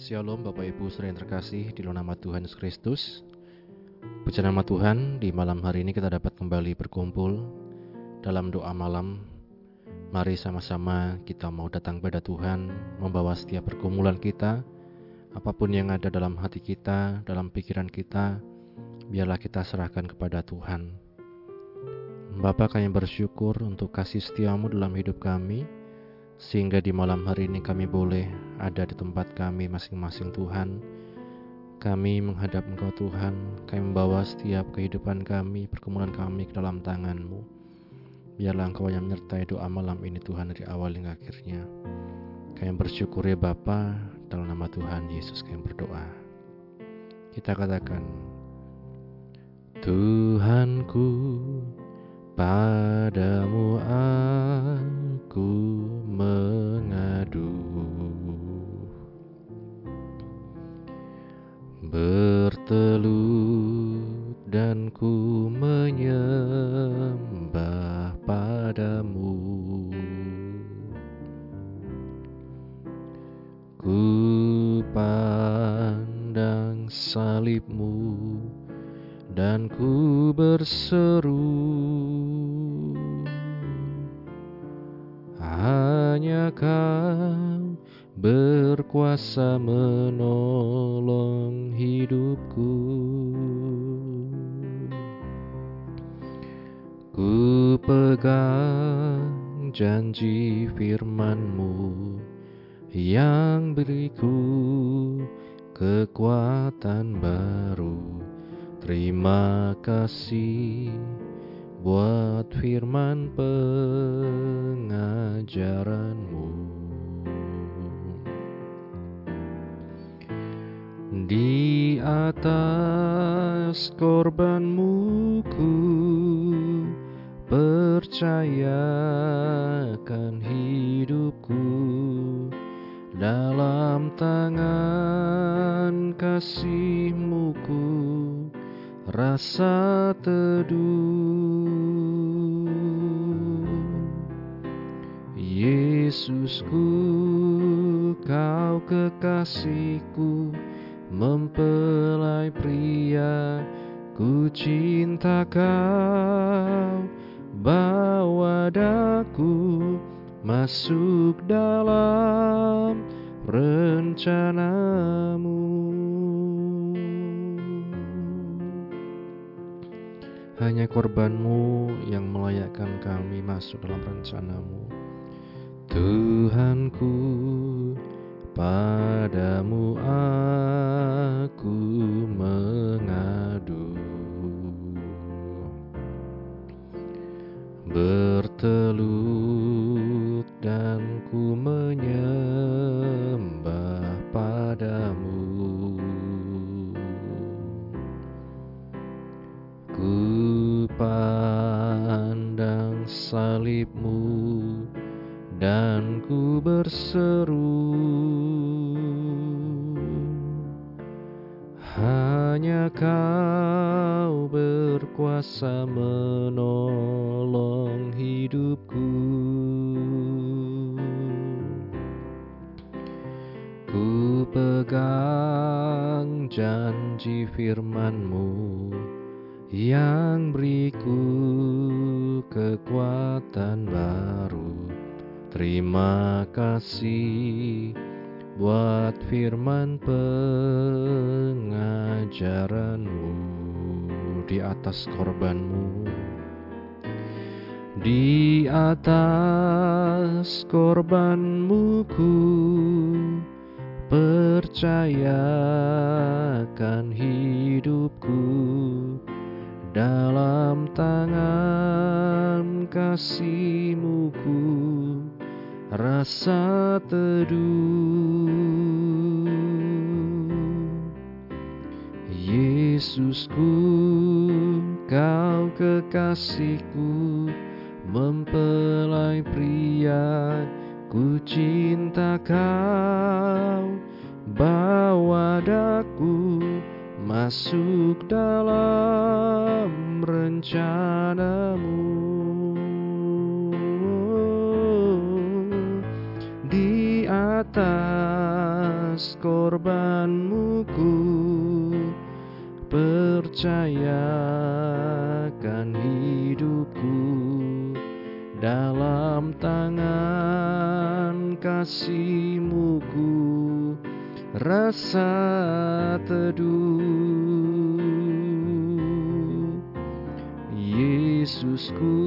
Shalom Bapak Ibu saudara yang terkasih di dalam nama Tuhan Yesus Kristus. Puji nama Tuhan, di malam hari ini kita dapat kembali berkumpul dalam doa malam. Mari sama-sama kita mau datang pada Tuhan, membawa setiap pergumulan kita, apa pun yang ada dalam hati kita, dalam pikiran kita, biarlah kita serahkan kepada Tuhan. Bapak kami bersyukur untuk kasih setiamu dalam hidup kami, sehingga di malam hari ini kami boleh ada di tempat kami masing-masing Tuhan. Kami menghadap Engkau Tuhan, kami membawa setiap kehidupan kami, pergumulan kami ke dalam tangan-Mu. Biarlah Engkau yang menyertai doa malam ini Tuhan dari awal hingga akhirnya. Kami bersyukur ya Bapa, dalam nama Tuhan Yesus kami berdoa. Kita katakan, Tuhanku, padamu aku mengadu. Bertelut dan ku menyembah padamu. Ku pandang salibmu dan ku berseru Hanya kau berkuasa menolong hidupku. Ku pegang janji firmanmu yang beriku kekuatan baru. Terima kasih buat firman pengajaranmu. Di atas korbanmu ku percayakan hidupku. Dalam tangan kasihmu ku rasa teduh Yesusku kau kekasihku mempelai pria ku cinta kau bawa daku masuk dalam rencanamu. Hanya korbanmu yang melayakkan kami masuk dalam rencanamu Tuhanku padamu aku mengadu. Bertelut dan ku menyembah padamu. Ku pandang salibmu dan ku berseru. Hanya kau berkuasa menolong hidupku. Ku pegang janji firmanmu yang kasih buat firman pengajaranmu di atas korbanmu. Di atas korbanmu ku percayakan hidupku. Dalam tangan kasihmu ku rasa teduh. Yesusku kau kekasihku mempelai pria ku cinta kau bawa daku masuk dalam rencanamu atas korbanmu ku percayakan hidupku dalam tangan kasihmu ku rasa teduh Yesusku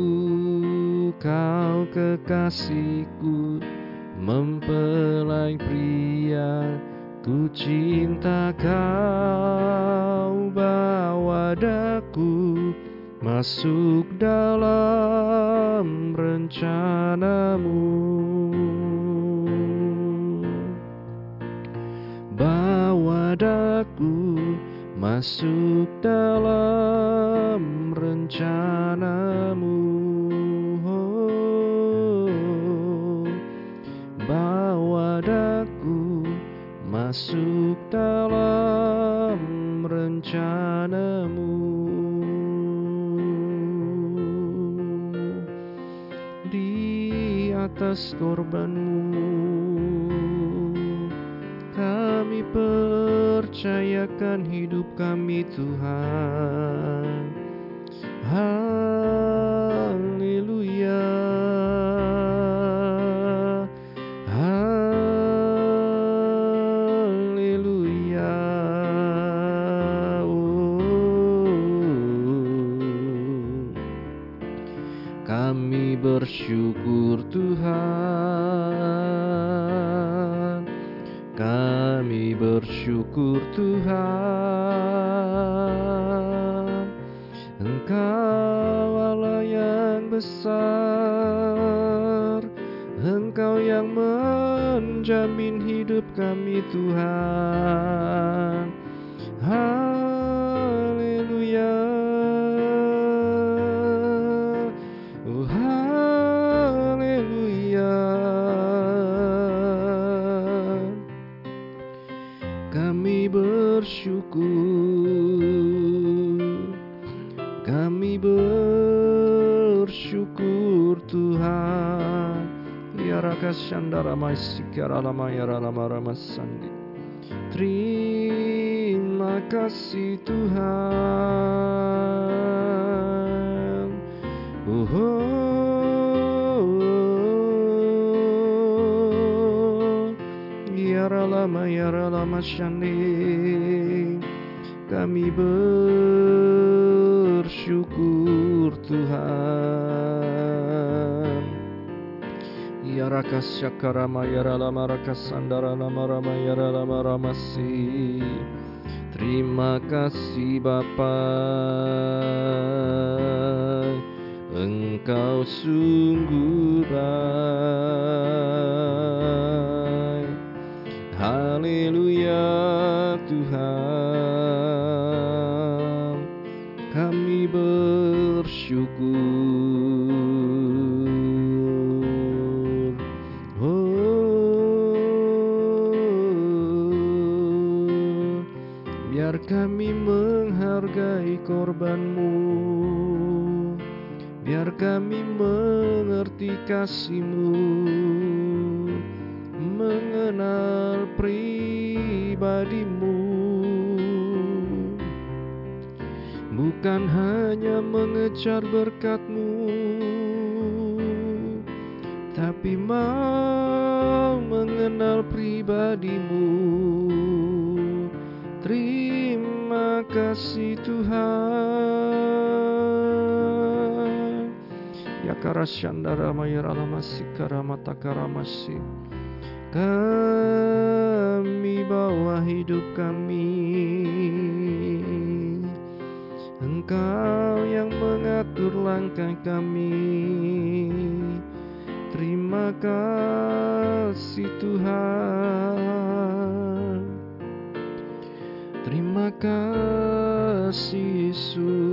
kau kekasihku mempelai pria ku cinta kau bawa daku masuk dalam rencanamu. Bawa daku masuk dalam rencanamu masuk dalam rencanamu. Di atas korbanmu kami percayakan hidup kami Tuhan bersyukur Tuhan. Kami bersyukur Tuhan. Engkau Allah yang besar. Engkau yang menjamin hidup kami Tuhan Terima kasih Tuhan. Oh, oh, Yara lama yara lama shandi Kami bersyukur Tuhan Yara kasyakarama yara lama rakasandara lama rama yara lama ramasi Terima kasih Bapa. Engkau sungguh baik. Haleluya korbanmu. Biar kami mengerti kasihmu Mengenal pribadimu. Bukan hanya mengejar berkatmu Tapi mau mengenal pribadimu. Terima kasih Tuhan Kami bawa hidup kami Engkau yang mengatur langkah kami. Terima kasih Tuhan. Terima kasih Yesus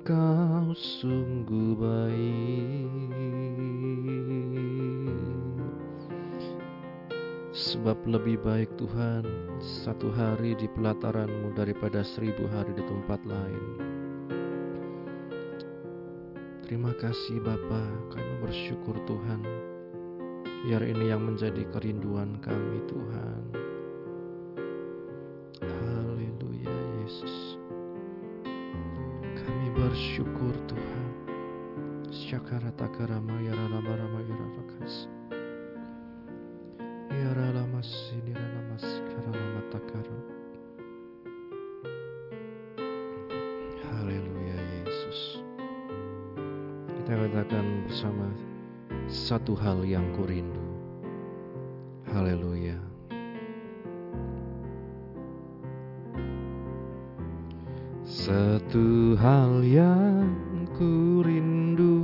Engkau sungguh baik? Sebab lebih baik Tuhan satu hari di pelataranmu daripada seribu hari di tempat lain. Terima kasih Bapa, kami bersyukur Tuhan. Biar ini yang menjadi kerinduan kami Tuhan bersyukur Tuhan Syakara takara mayara lama rama yara rakas Yara lama sinira lama sikara lama takara Haleluya Yesus Kita katakan bersama satu hal yang kurindu. Haleluya. Satu hal yang kurindu Berdiam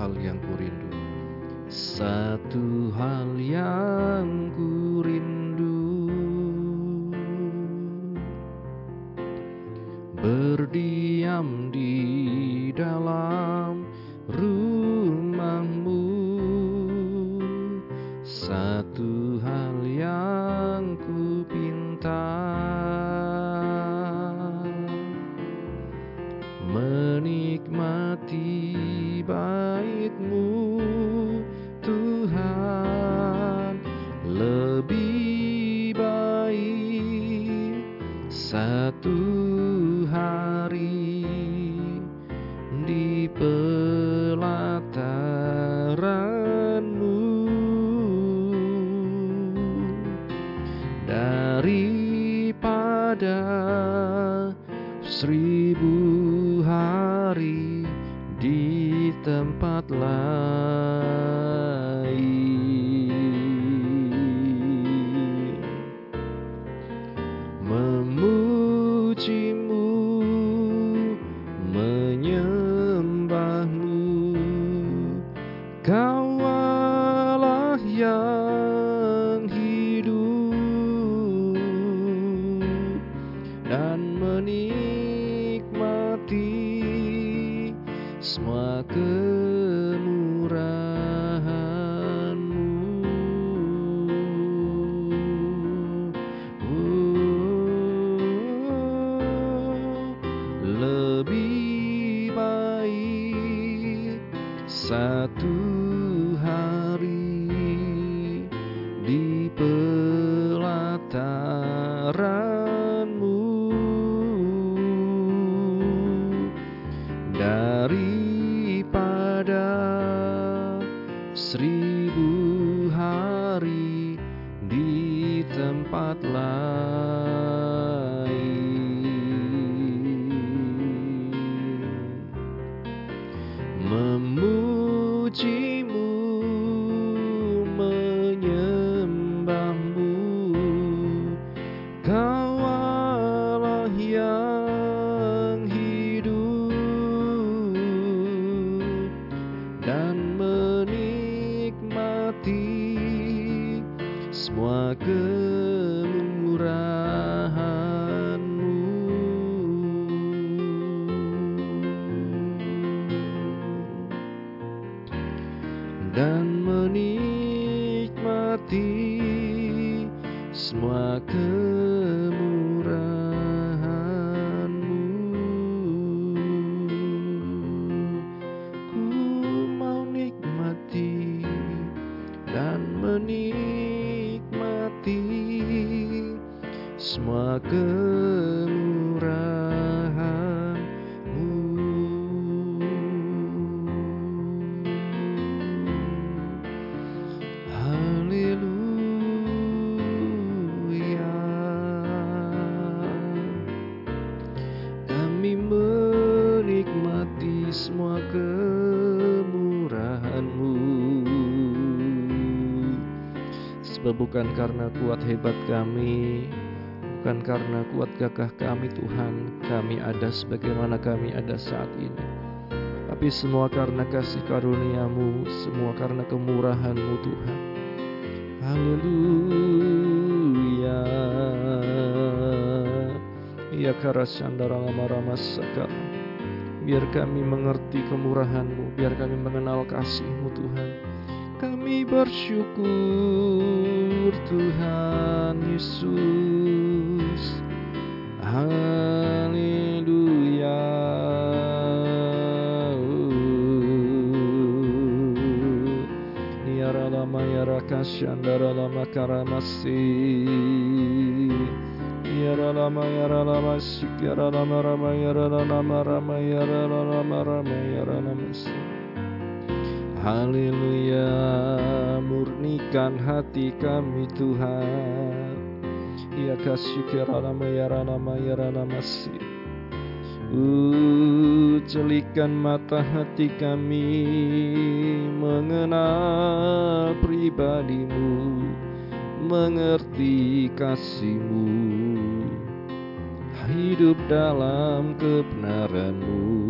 hal yang kurindu satu hal yang kurindu tempat lain tempat lain bukan karena kuat hebat kami Bukan karena kuat gagah kami Tuhan. Kami ada sebagaimana kami ada saat ini. Tapi semua karena kasih karunia-Mu Semua karena kemurahan-Mu Tuhan. Haleluya. Ya karasandara lama rama sakala Biar kami mengerti kemurahan-Mu Biar kami mengenal kasih-Mu Tuhan. Kami bersyukur Tuhan Yesus Haleluya Yara lama yara kasyandara lama karamasi Yara lama yara lama sik yara lama rama yara lama rama yara lama rama yara lama sik Haleluya murnikan hati kami Tuhan. Ya kasih yara lama yara lama yara lama sik Uh, celikan mata hati kami mengenal pribadimu, mengerti kasihmu, hidup dalam kebenaranmu.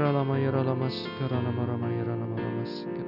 Rama Rama Rama Rama Rama Rama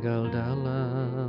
Tinggal dalam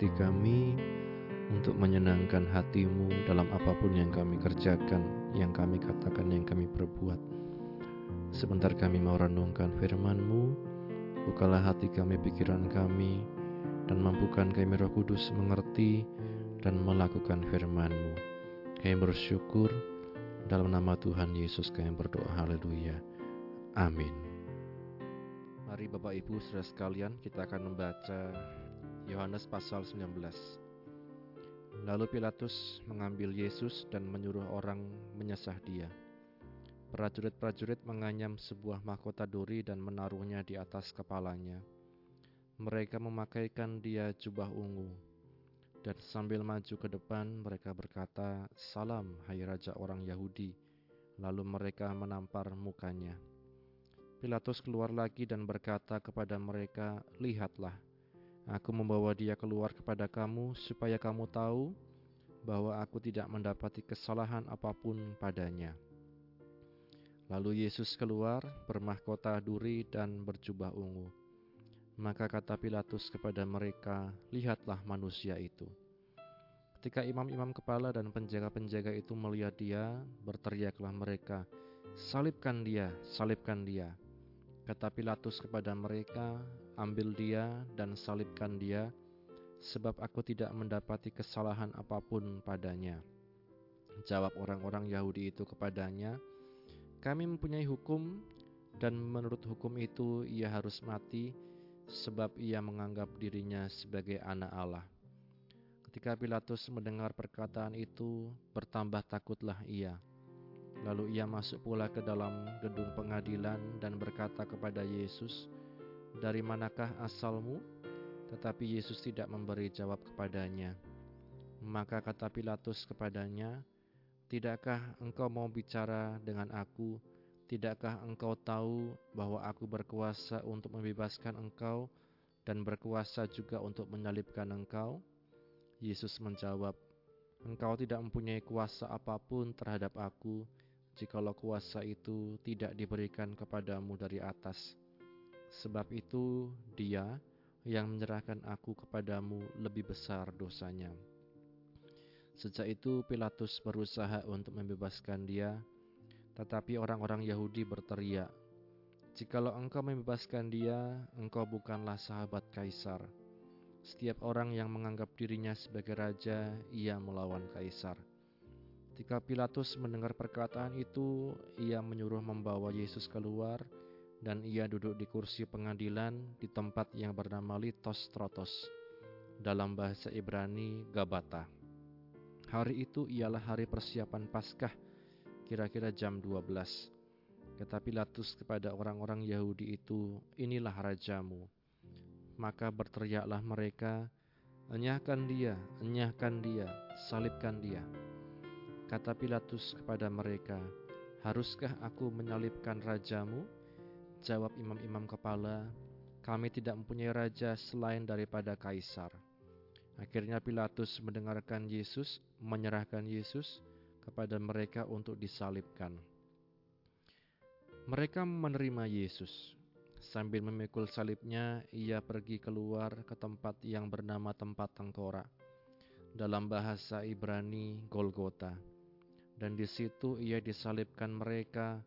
hati kami untuk menyenangkan hatimu dalam apa pun yang kami kerjakan, yang kami katakan, yang kami perbuat. Sebentar kami mau renungkan firman-Mu, bukalah hati kami, pikiran kami, dan mampukan kami roh kudus mengerti dan melakukan firman-Mu. Kami bersyukur dalam nama Tuhan Yesus kami berdoa, haleluya. Amin. Mari Bapak Ibu saudara sekalian kita akan membaca Yohanes pasal 19 Lalu Pilatus mengambil Yesus dan menyuruh orang menyesah dia. Prajurit-prajurit menganyam sebuah mahkota duri dan menaruhnya di atas kepalanya. Mereka memakaikan dia jubah ungu. Dan sambil maju ke depan mereka berkata Salam hai Raja orang Yahudi. Lalu mereka menampar mukanya. Pilatus keluar lagi dan berkata kepada mereka, "Lihatlah, aku membawa dia keluar kepada kamu, supaya kamu tahu bahwa aku tidak mendapati kesalahan apa pun padanya." Lalu Yesus keluar, bermahkota duri dan berjubah ungu. Maka kata Pilatus kepada mereka, "Lihatlah manusia itu." Ketika imam-imam kepala dan penjaga-penjaga itu melihat dia, berteriaklah mereka, "Salibkan dia, salibkan dia!" Kata Pilatus kepada mereka, "Ambil dia dan salibkan dia, sebab aku tidak mendapati kesalahan apa pun padanya." Jawab orang-orang Yahudi itu kepadanya, "Kami mempunyai hukum, dan menurut hukum itu ia harus mati, sebab ia menganggap dirinya sebagai anak Allah." Ketika Pilatus mendengar perkataan itu, bertambah takutlah ia. Lalu ia masuk pula ke dalam gedung pengadilan dan berkata kepada Yesus, "Dari manakah asalmu?" Tetapi Yesus tidak memberi jawab kepadanya. Maka kata Pilatus kepadanya, "Tidakkah engkau mau bicara dengan aku? Tidakkah engkau tahu bahwa aku berkuasa untuk membebaskan engkau dan berkuasa juga untuk menyalibkan engkau?" Yesus menjawab, "Engkau tidak mempunyai kuasa apa pun terhadap aku, jikalau kuasa itu tidak diberikan kepadamu dari atas. Sebab itu, Dia yang menyerahkan aku kepadamu lebih besar dosanya." Sejak itu, Pilatus berusaha untuk membebaskan Dia, tetapi orang-orang Yahudi berteriak, "Jikalau engkau membebaskan Dia, engkau bukanlah sahabat Kaisar." Setiap orang yang menganggap dirinya sebagai raja, ia melawan kaisar. Ketika Pilatus mendengar perkataan itu, ia menyuruh membawa Yesus keluar dan ia duduk di kursi pengadilan di tempat yang bernama Litos Trotos. Dalam bahasa Ibrani, Gabata. Hari itu ialah hari persiapan Paskah, kira-kira jam 12. Kata Pilatus kepada orang-orang Yahudi itu, inilah rajamu. Maka berteriaklah mereka, enyahkan dia, enyahkan dia, salibkan dia. Kata Pilatus kepada mereka, haruskah aku menyalibkan rajamu? Jawab imam-imam kepala, kami tidak mempunyai raja selain daripada kaisar. Akhirnya Pilatus mendengarkan Yesus, menyerahkan Yesus kepada mereka untuk disalibkan. Mereka menerima Yesus. Sambil memikul salibnya, ia pergi keluar ke tempat yang bernama tempat tengkorak. Dalam bahasa Ibrani, Golgota. Dan di situ ia disalibkan mereka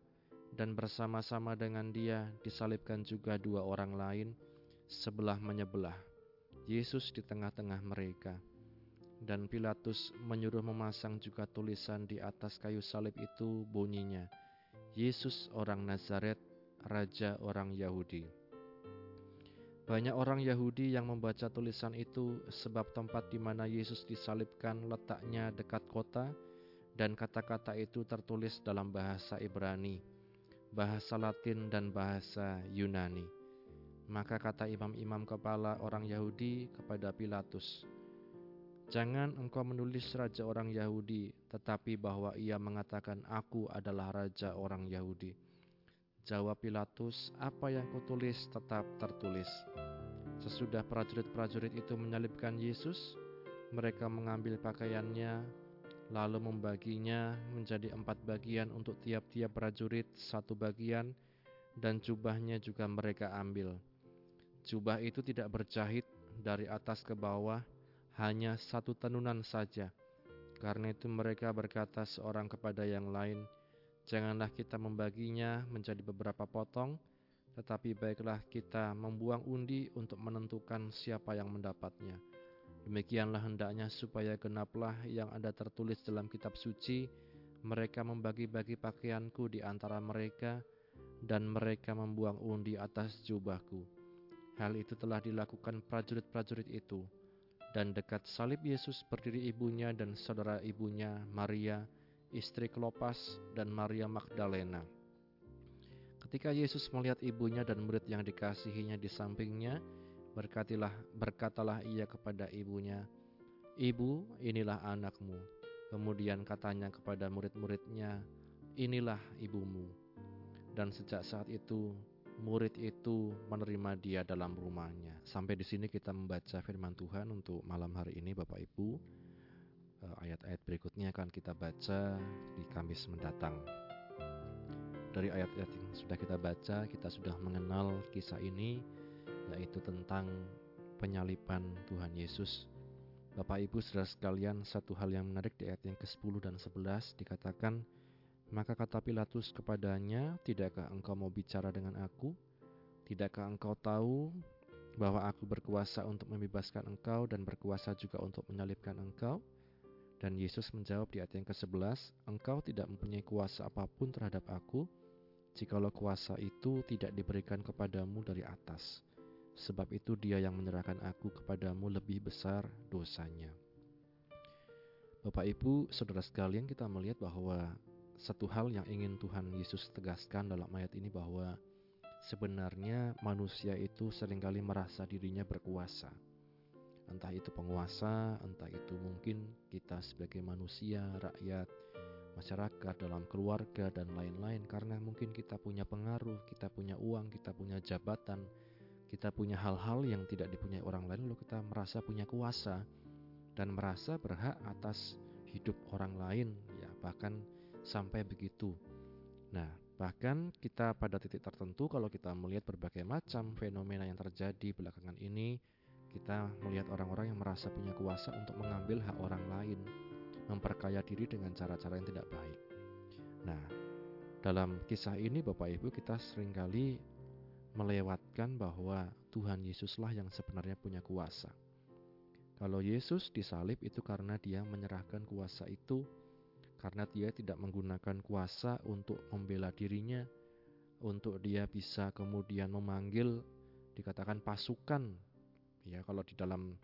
dan bersama-sama dengan dia disalibkan juga dua orang lain sebelah menyebelah. Yesus di tengah-tengah mereka. Dan Pilatus menyuruh memasang juga tulisan di atas kayu salib itu bunyinya, Yesus orang Nazaret, Raja orang Yahudi. Banyak orang Yahudi yang membaca tulisan itu sebab tempat di mana Yesus disalibkan letaknya dekat kota dan kata-kata itu tertulis dalam bahasa Ibrani bahasa Latin dan bahasa Yunani. Maka kata imam-imam kepala orang Yahudi kepada Pilatus, Jangan engkau menulis raja orang Yahudi, tetapi bahwa ia mengatakan aku adalah raja orang Yahudi. Jawab Pilatus, apa yang kutulis tetap tertulis. Sesudah prajurit-prajurit itu menyalibkan Yesus, mereka mengambil pakaiannya, lalu membaginya menjadi empat bagian untuk tiap-tiap prajurit satu bagian, dan jubahnya juga mereka ambil. Jubah itu tidak berjahit dari atas ke bawah, hanya satu tenunan saja. Karena itu mereka berkata seorang kepada yang lain, Janganlah kita membaginya menjadi beberapa potong, tetapi baiklah kita membuang undi untuk menentukan siapa yang mendapatnya.' Demikianlah hendaknya supaya genaplah yang ada tertulis dalam kitab suci, mereka membagi-bagi pakaianku di antara mereka, dan mereka membuang undi atas jubahku. Hal itu telah dilakukan prajurit-prajurit itu, dan dekat salib Yesus berdiri ibunya dan saudara ibunya, Maria, istri Klopas, dan Maria Magdalena. Ketika Yesus melihat ibunya dan murid yang dikasihinya di sampingnya, Berkatilah, berkatalah ia kepada ibunya, Ibu, inilah anakmu. Kemudian katanya kepada murid-muridnya, Inilah ibumu. Dan sejak saat itu, murid itu menerima dia dalam rumahnya. Sampai di sini kita membaca firman Tuhan untuk malam hari ini Bapak Ibu. Eh, ayat-ayat berikutnya akan kita baca di Kamis mendatang. Dari ayat-ayat yang sudah kita baca, kita sudah mengenal kisah ini yaitu tentang penyalipan Tuhan Yesus. Bapak Ibu saudara sekalian, satu hal yang menarik di ayat yang ke-10 dan 11 dikatakan, Maka kata Pilatus kepadanya, Tidakkah engkau mau bicara dengan aku? Tidakkah engkau tahu bahwa aku berkuasa untuk membebaskan engkau dan berkuasa juga untuk menyalibkan engkau? Dan Yesus menjawab di ayat yang ke-11, Engkau tidak mempunyai kuasa apa pun terhadap aku, jikalau kuasa itu tidak diberikan kepadamu dari atas. Sebab itu dia yang menyerahkan aku kepadamu lebih besar dosanya. Bapak Ibu, saudara sekalian kita melihat bahwa satu hal yang ingin Tuhan Yesus tegaskan dalam ayat ini bahwa sebenarnya manusia itu sering kali merasa dirinya berkuasa. Entah itu penguasa, entah itu mungkin kita sebagai manusia, rakyat, masyarakat, dalam keluarga, dan lain-lain. Karena mungkin kita punya pengaruh, kita punya uang, kita punya jabatan, kita punya hal-hal yang tidak dipunyai orang lain lalu kita merasa punya kuasa dan merasa berhak atas hidup orang lain ya bahkan sampai begitu. Nah, bahkan kita pada titik tertentu kalau kita melihat berbagai macam fenomena yang terjadi belakangan ini, kita melihat orang-orang yang merasa punya kuasa untuk mengambil hak orang lain, memperkaya diri dengan cara-cara yang tidak baik. Nah, dalam kisah ini Bapak Ibu kita sering kali melewatkan bahwa Tuhan Yesuslah yang sebenarnya punya kuasa. Kalau Yesus disalib itu karena dia menyerahkan kuasa itu karena dia tidak menggunakan kuasa untuk membela dirinya, untuk dia bisa kemudian memanggil dikatakan pasukan. Ya, kalau di dalam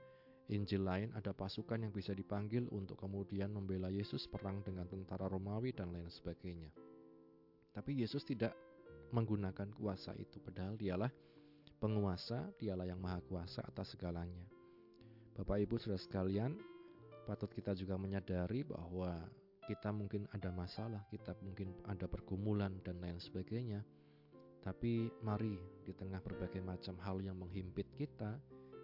Injil lain ada pasukan yang bisa dipanggil untuk kemudian membela Yesus perang dengan tentara Romawi dan lain sebagainya. Tapi Yesus tidak menggunakan kuasa itu padahal dialah penguasa, dialah yang maha kuasa atas segalanya. Bapak Ibu Saudara sekalian, patut kita juga menyadari bahwa kita mungkin ada masalah, kita mungkin ada pergumulan dan lain sebagainya. Tapi mari di tengah berbagai macam hal yang menghimpit kita,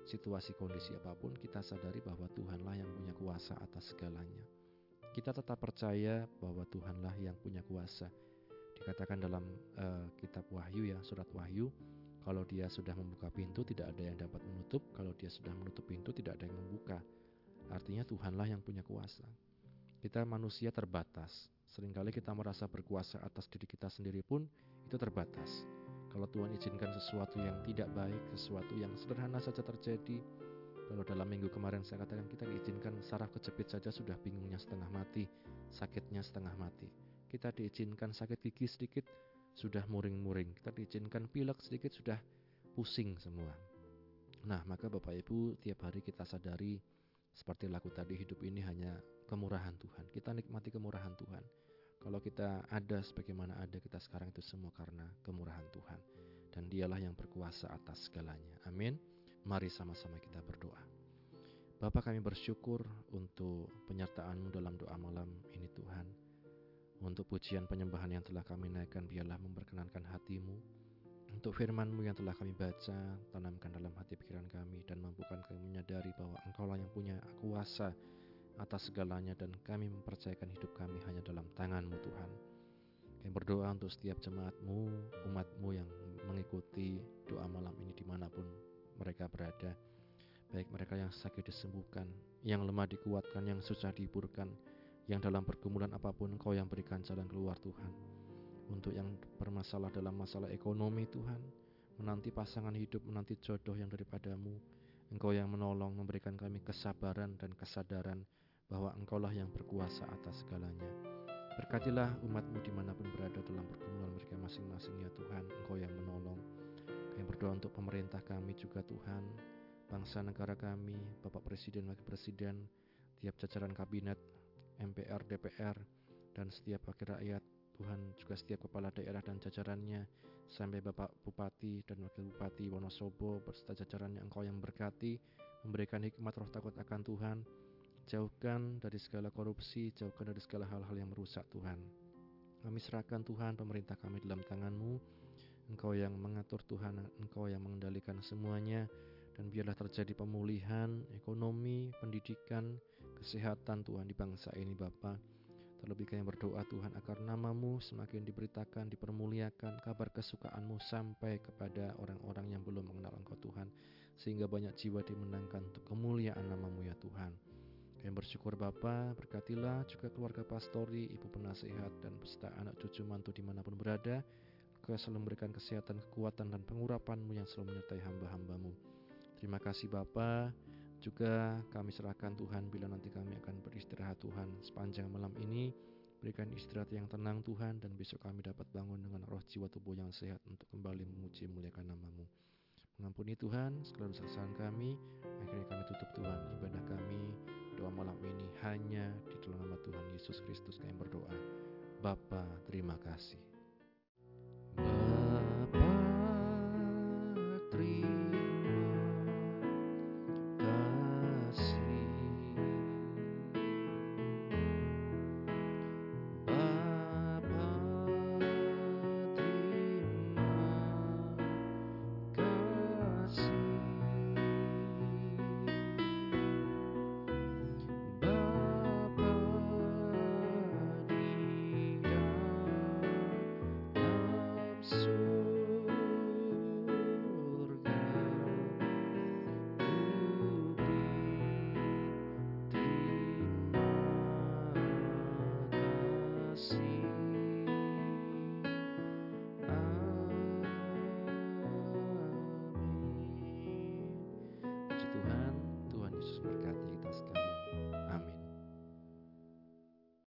situasi kondisi apa pun kita sadari bahwa Tuhanlah yang punya kuasa atas segalanya. Kita tetap percaya bahwa Tuhanlah yang punya kuasa. Dikatakan dalam uh, kitab Wahyu ya, surat Wahyu, kalau dia sudah membuka pintu tidak ada yang dapat menutup, kalau dia sudah menutup pintu tidak ada yang membuka. Artinya Tuhanlah yang punya kuasa. Kita manusia terbatas. Seringkali kita merasa berkuasa atas diri kita sendiri pun itu terbatas. Kalau Tuhan izinkan sesuatu yang tidak baik, sesuatu yang sederhana saja terjadi, kalau dalam minggu kemarin saya katakan kita diizinkan saraf kejepit saja sudah bingungnya setengah mati, sakitnya setengah mati. Kita diizinkan sakit gigi sedikit, sudah muring-muring. Kita diizinkan pilek sedikit, sudah pusing semua. Nah, maka Bapak Ibu tiap hari kita sadari seperti lagu tadi hidup ini hanya kemurahan Tuhan. Kita nikmati kemurahan Tuhan. Kalau kita ada sebagaimana ada kita sekarang itu semua karena kemurahan Tuhan. Dan dialah yang berkuasa atas segalanya. Amin. Mari sama-sama kita berdoa. Bapak kami bersyukur untuk penyertaan-Mu dalam doa malam ini Tuhan. Untuk pujian penyembahan yang telah kami naikkan biarlah memperkenankan hatimu. Untuk firman-Mu yang telah kami baca, tanamkan dalam hati pikiran kami dan mampukan kami menyadari bahwa Engkaulah yang punya kuasa atas segalanya dan kami mempercayakan hidup kami hanya dalam tanganmu Tuhan. Kami berdoa untuk setiap jemaatmu, umatmu yang mengikuti doa malam ini di mana pun mereka berada. Baik mereka yang sakit disembuhkan, yang lemah dikuatkan, yang susah dihiburkan, yang dalam pergumulan apa pun Engkau yang berikan jalan keluar Tuhan. Untuk yang bermasalah dalam masalah ekonomi Tuhan, menanti pasangan hidup, menanti jodoh yang daripadamu, Engkau yang menolong memberikan kami kesabaran dan kesadaran bahwa Engkaulah yang berkuasa atas segalanya. Berkatilah umatmu di mana pun berada dalam pergumulan mereka masing-masing ya Tuhan, Engkau yang menolong. Kami berdoa untuk pemerintah kami juga Tuhan, bangsa negara kami, Bapak Presiden, Wakil Presiden, tiap jajaran kabinet, MPR, DPR, dan setiap wakil rakyat, Tuhan juga setiap kepala daerah dan jajarannya, sampai Bapak Bupati dan Wakil Bupati Wonosobo berserta jajarannya Engkau yang berkati, memberikan hikmat roh takut akan Tuhan, Jauhkan dari segala korupsi, jauhkan dari segala hal-hal yang merusak Tuhan. Kami serahkan Tuhan pemerintah kami dalam tanganmu. Engkau yang mengatur Tuhan, Engkau yang mengendalikan semuanya. Dan biarlah terjadi pemulihan ekonomi, pendidikan, kesehatan Tuhan di bangsa ini Bapa. Terlebih kami berdoa Tuhan agar namamu semakin diberitakan, dipermuliakan, kabar kesukaanmu sampai kepada orang-orang yang belum mengenal Engkau Tuhan. Sehingga banyak jiwa dimenangkan untuk kemuliaan namamu ya Tuhan. Kami bersyukur Bapa, berkatilah juga keluarga pastori, ibu penasehat, dan beserta anak cucu mantu di mana pun berada. Kau selalu memberikan kesehatan, kekuatan, dan pengurapanmu yang selalu menyertai hamba-hambamu. Terima kasih Bapa. Juga kami serahkan Tuhan bila nanti kami akan beristirahat Tuhan sepanjang malam ini. Berikan istirahat yang tenang Tuhan dan besok kami dapat bangun dengan roh jiwa tubuh yang sehat untuk kembali memuji muliakan namamu. Mengampuni Tuhan segala kesalahan kami. Akhirnya kami tutup Tuhan ibadah kami doa malam ini hanya di dalam nama Tuhan Yesus Kristus kami berdoa. Bapa, terima kasih.